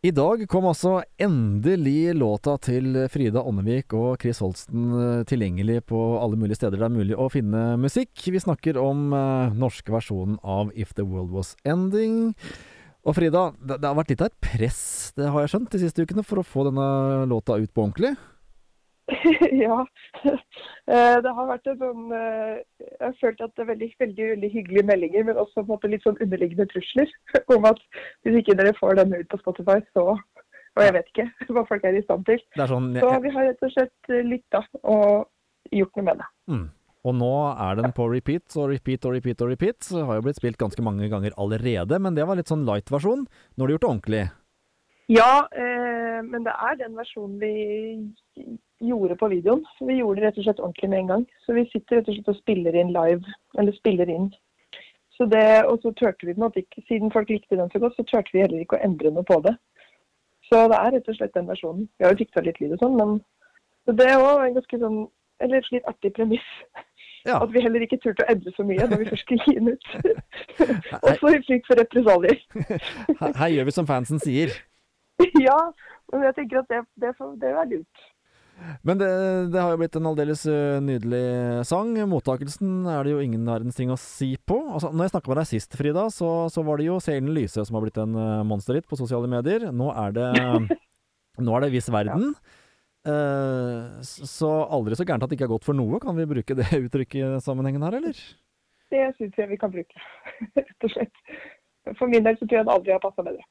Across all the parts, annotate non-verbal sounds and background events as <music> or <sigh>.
I dag kom altså endelig låta til Frida Ånnevik og Chris Holsten eh, tilgjengelig på alle mulige steder det er mulig å finne musikk. Vi snakker om uh, norske versjonen av If The World Was Ending. Og Frida, det, det, har vært litt av et press, det har jeg skjønt, de siste ukene for å få denne låta ut på ordentlig? <laughs> ja. Eh, det har vært en sånn Jeg har følt at det er veldig, veldig, veldig hyggelige meldinger, men også på en måte litt sånn underliggende trusler <laughs> om at hvis ikke dere får den ut på Spotify, så Og jeg vet ikke <laughs> hva folk er i stand til. Sånn, jeg, så vi har rett og slett lytta og gjort noe med det. Mm. Og nå er den på repeat og repeat og repeat og repeat. Så har jo blitt spilt ganske mange ganger allerede, men det var litt sånn light-versjon. Nå har du gjort det ordentlig. Ja, eh, men det er den versjonen vi gjorde på videoen. Vi gjorde det rett og slett ordentlig med en gang. Så vi sitter rett og slett og spiller inn live. Eller spiller inn. Så det, og så turte vi den at ikke, Siden folk likte den så godt, så turte vi heller ikke å endre noe på det. Så det er rett og slett den versjonen. Vi har jo fiksa litt lyd og sånn, men så det er òg en ganske sånn Eller et litt artig premiss. Ja. At vi heller ikke turte å endre så mye når vi først skulle gi den ut. <laughs> <laughs> Også i frykt for represalier. her gjør vi som fansen sier. <laughs> Ja, men jeg tenker at det, det, det er lurt. Men det, det, har jo blitt en aldeles nydelig sang. Mottakelsen er det jo ingen verdens ting å si på. Altså, når jeg snakka med deg sist, Frida, så, så var det jo Seilen Lyse som har blitt en monsterhit på sosiale medier. Nå er det <laughs> Nå er det Viss verden. Ja. Uh, så aldri så gærent at det ikke er godt for noe. Kan vi bruke det uttrykket i sammenhengen her, eller? Det syns jeg vi kan bruke, <laughs> rett og slett. For min del så tror jeg det aldri har passa bedre.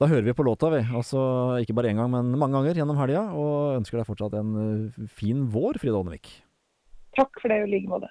Da hører vi på låta, vi. Altså ikke bare én gang, men mange ganger gjennom helga. Og ønsker deg fortsatt en eh, fin vår, Frida Ånevik. Takk for det, i like måte.